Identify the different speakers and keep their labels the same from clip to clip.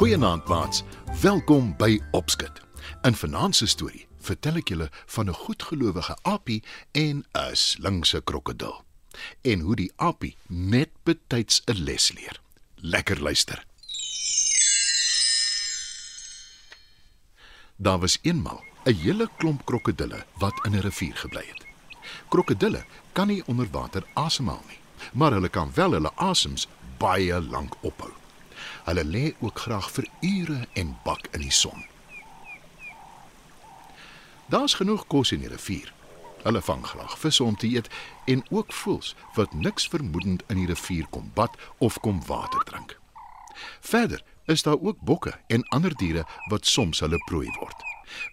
Speaker 1: Goeienaand maats. Welkom by Opskit. In vanaand se storie vertel ek julle van 'n goedgelowige aapie en 'n slinkse krokodil. En hoe die aapie net betyds 'n les leer. Lekker luister. Daar was eenmal 'n hele klomp krokodille wat in 'n rivier gebly het. Krokodille kan nie onder water asemhaal nie, maar hulle kan wel hulle asems baie lank ophou. Hulle lê ook graag vir ure en bak in die son. Daar's genoeg kos in die rivier. Hulle vang graag visse om te eet en ook voëls wat niks vermoedend in die rivier kom bad of kom water drink. Verder is daar ook bokke en ander diere wat soms hulle prooi word.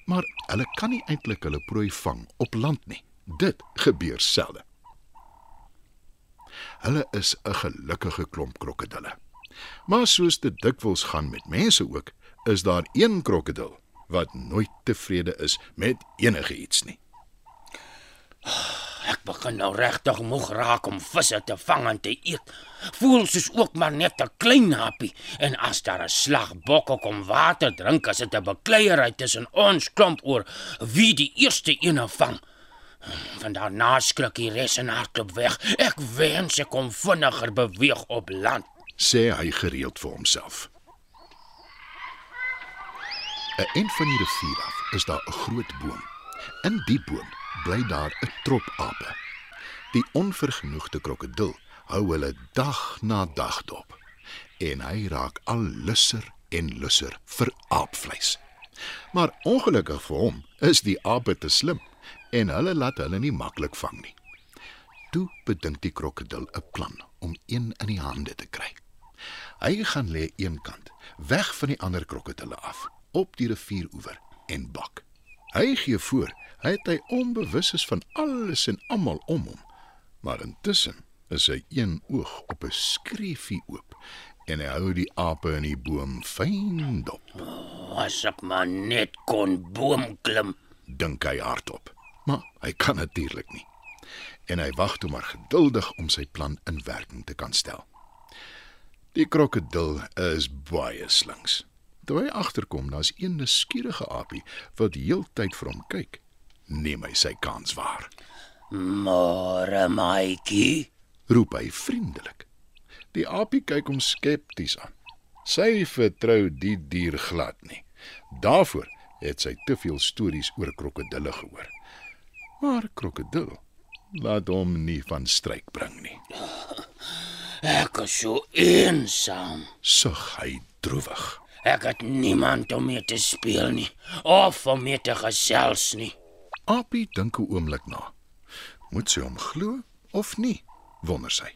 Speaker 1: Maar hulle kan nie eintlik hulle prooi vang op land nie. Dit gebeur selde. Hulle is 'n gelukkige klomp krokodille. Maar soos dit dikwels gaan met mense ook, is daar een krokodil wat nooit tevrede is met enige iets nie.
Speaker 2: Ek begin nou regtig moeg raak om visse te vang en te eet. Voel soos ook maar net 'n klein happie en as daar 'n slag bokke kom water drink as dit 'n bekleierery tussen ons klomp oor wie die eerste een vang. Van daarna skrik die res en hardloop weg. Ek wens ek kon vinniger beweeg op land
Speaker 1: sê hy gereeld vir homself. 'n Eind van die rivier af is daar 'n groot boom. In die boom bly daar 'n trop ape. Die onvergenoegde krokodil hou hulle dag na dag dop en hy raak al lusser en lusser vir aapvleis. Maar ongelukkig vir hom is die ape te slim en hulle laat hulle nie maklik vang nie. Toe bedink die krokodil 'n plan om een in die hande te kry. Hy gaan lê eenkant, weg van die ander krokodille af, op die rivieroewer en bak. Hy gee voor, hy het hy onbewus is van alles en almal om hom. Maar intussen is hy een oog op 'n skreefie oop en hy hou die ape in die boom fyn dop.
Speaker 2: Oh, as ek maar net kon boom klim,
Speaker 1: dink hy hardop. Maar hy kan natuurlik nie. En hy wag toe maar geduldig om sy plan in werking te kan stel. Die krokodil is baie slinks. Toe hy agterkom, daar's een nuuskierige aapie wat heeltyd vir hom kyk. Neem hy sy kans waar.
Speaker 2: "Môre, maatjie,"
Speaker 1: roep hy vriendelik. Die aapie kyk hom skepties aan. Sy vertrou die dier glad nie. Daarvoor het sy te veel stories oor krokodille gehoor. Maar krokodil laat hom nie van stryk bring nie.
Speaker 2: Ek is so eensaam.
Speaker 1: Sug hy droewig.
Speaker 2: Ek het niemand om mee te speel nie of om mee te gesels nie.
Speaker 1: Appie dink 'n oomblik na. Moet sy hom glo of nie? wonder sy.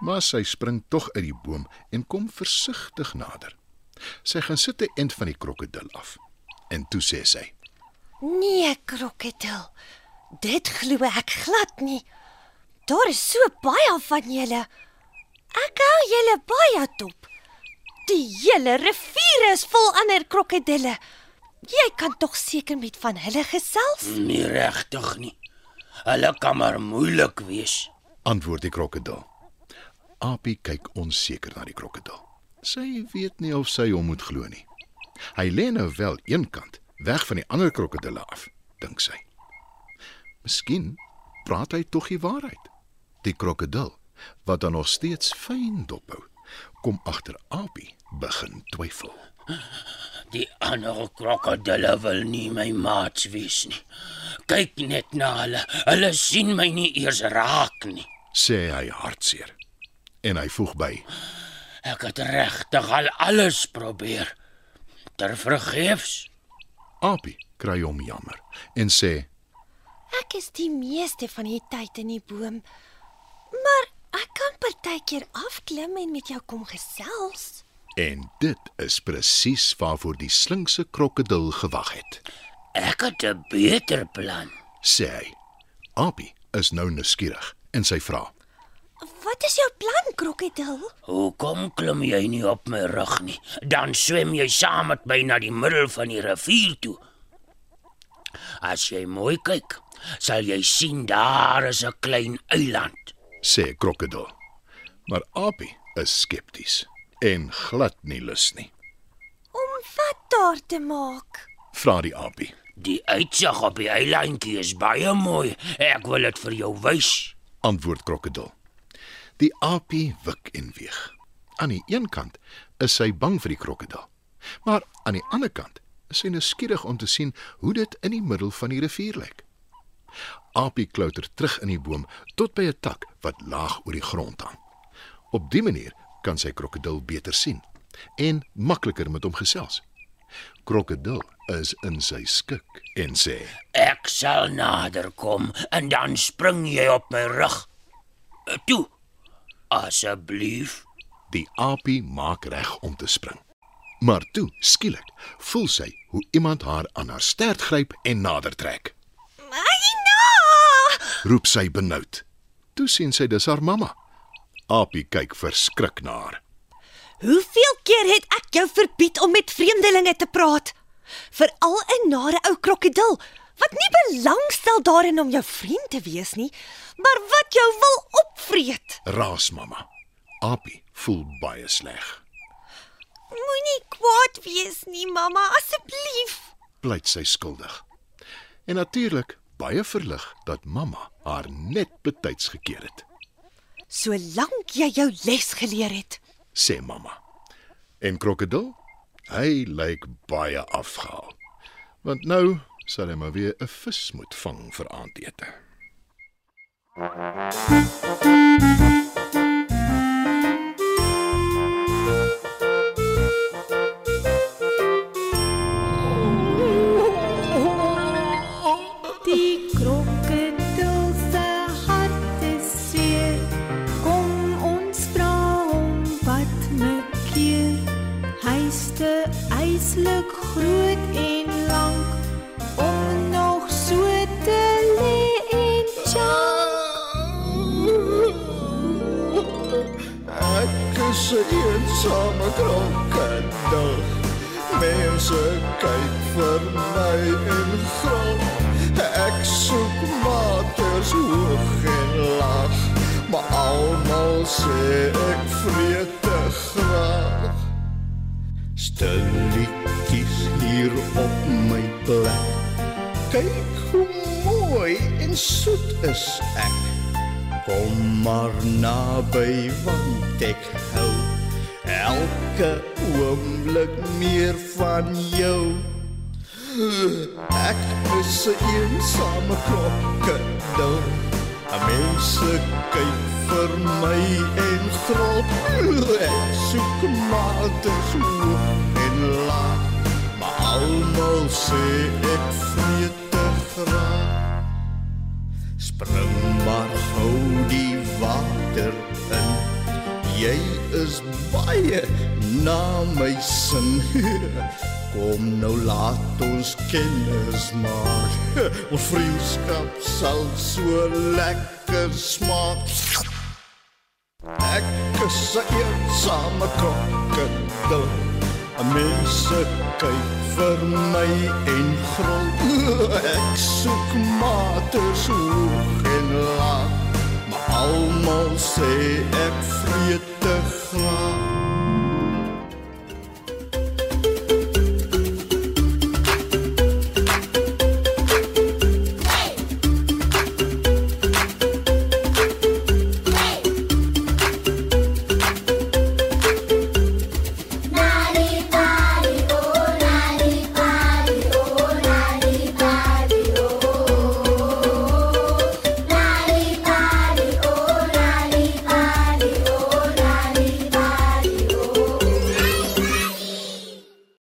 Speaker 1: Maar sy spring tog uit die boom en kom versigtig nader. Sy gaan sit 'n end van die krokodil af. En toe sê sy:
Speaker 3: "Nee, krokodil. Dit glo ek glad nie. Daar is so baie van julle. Ek hou julle baie dop. Die hele rivier is vol ander krokodille. Jy kan tog seker met van hulle gesels?
Speaker 2: Nee, regtig nie. Hulle kan maar moeilik wees,
Speaker 1: antwoord die krokodil. Apie kyk onseker na die krokodil. Sy weet nie of sy hom moet glo nie. Hy lê nou wel eenkant, weg van die ander krokodille af, dink sy. Miskien praat hy tog die waarheid. Die krokodil wat dan nog steeds fyn dophou, kom agter Abi begin twyfel.
Speaker 2: Die ander krokodille wil nie my maats wees nie. Kyk net na hulle. Hulle sien my nie eers raak nie,
Speaker 1: sê hy hartseer. En hy voeg by:
Speaker 2: Ek het regtig al alles probeer. Ter vergeefs.
Speaker 1: Abi kry hom jammer en sê:
Speaker 3: Ek is die meeste van die tyd in die boom. Partykeer afklim en met jou kom gesels.
Speaker 1: En dit is presies waarvoor die slinkse krokodil gewag het,
Speaker 2: Ek het 'n beter plan.
Speaker 1: sê hy. Apie is nou nuuskierig en sy vra:
Speaker 3: Wat is jou plan, krokodil?
Speaker 2: Hoekom klim jy nie op my rug nie? Dan swem jy saam met my na die middel van die rivier toe. As jy mooi kyk, sal jy sien daar is 'n klein eiland.
Speaker 1: sê krokodil. Maar Apie is skepties en glad nie lus nie.
Speaker 3: Om wat daar te maak?
Speaker 1: Vra die Apie.
Speaker 2: Die uitsig op die eilandjie is baie mooi. Ek wil dit vir jou wys.
Speaker 1: Antwoord krokodil. Die Apie wik en weeg. Aan die een kant is sy bang vir die krokodil, maar aan die ander kant is sy nuuskierig om te sien hoe dit in die middel van die rivier lyk. Apie klouter terug in die boom tot by 'n tak wat laag oor die grond hang. Op dië manier kan sy krokodil beter sien en makliker met hom gesels. Krokodil is in sy skik en sê:
Speaker 2: Ek sal nader kom en dan spring jy op my rug. Toe. Asseblief.
Speaker 1: Die apie maak reg om te spring. Maar toe, skielik, voel sy hoe iemand haar aan haar stert gryp en nader trek.
Speaker 3: Aina!
Speaker 1: Roep sy benoud. Toe sien sy dis haar mamma. Apie kyk verskrik na haar.
Speaker 3: Hoeveel keer het ek jou verbied om met vreemdelinge te praat? Veral 'n nare ou krokodil wat nie belangstel daarin om jou vriend te wees nie, maar wat jou wil opvreet.
Speaker 1: Raas mamma. Apie voel baie sleg.
Speaker 3: Moenie kwaad wees nie, mamma, asseblief.
Speaker 1: Pleit sy skuldig. En natuurlik baie verlig dat mamma haar net betyds gekeer het,
Speaker 3: Solank jy jou les geleer het.
Speaker 1: sê mamma. En krokodil? Hy lyk baie afgehaal. Want nou sal hy maar weer 'n vis moet vang vir aandete.
Speaker 4: Die
Speaker 5: 'n eensame krokodil. Mense kyk vir my en gil. Ek soek maters hoog en laag, maar almal sê ek vreet te graag. Stilletjies hier op my plek. Kyk hoe mooi en soet is ek. Kom maar naby want ek hou elke oomblik meer van jou. Ek is 'n eensame krokodil. Mense kyk vir my en grop. Ek soek maters hoog en laag, maar almal sê ek vreet is baie na my sin. Kom nou laat ons kennis maak. Ons vriendskap sal so lekker smaak. Ek is 'n eensame krokodil. Mense kyk vir my en grol. Ek soek maters hoog en maar almal sê ek vreet te graag.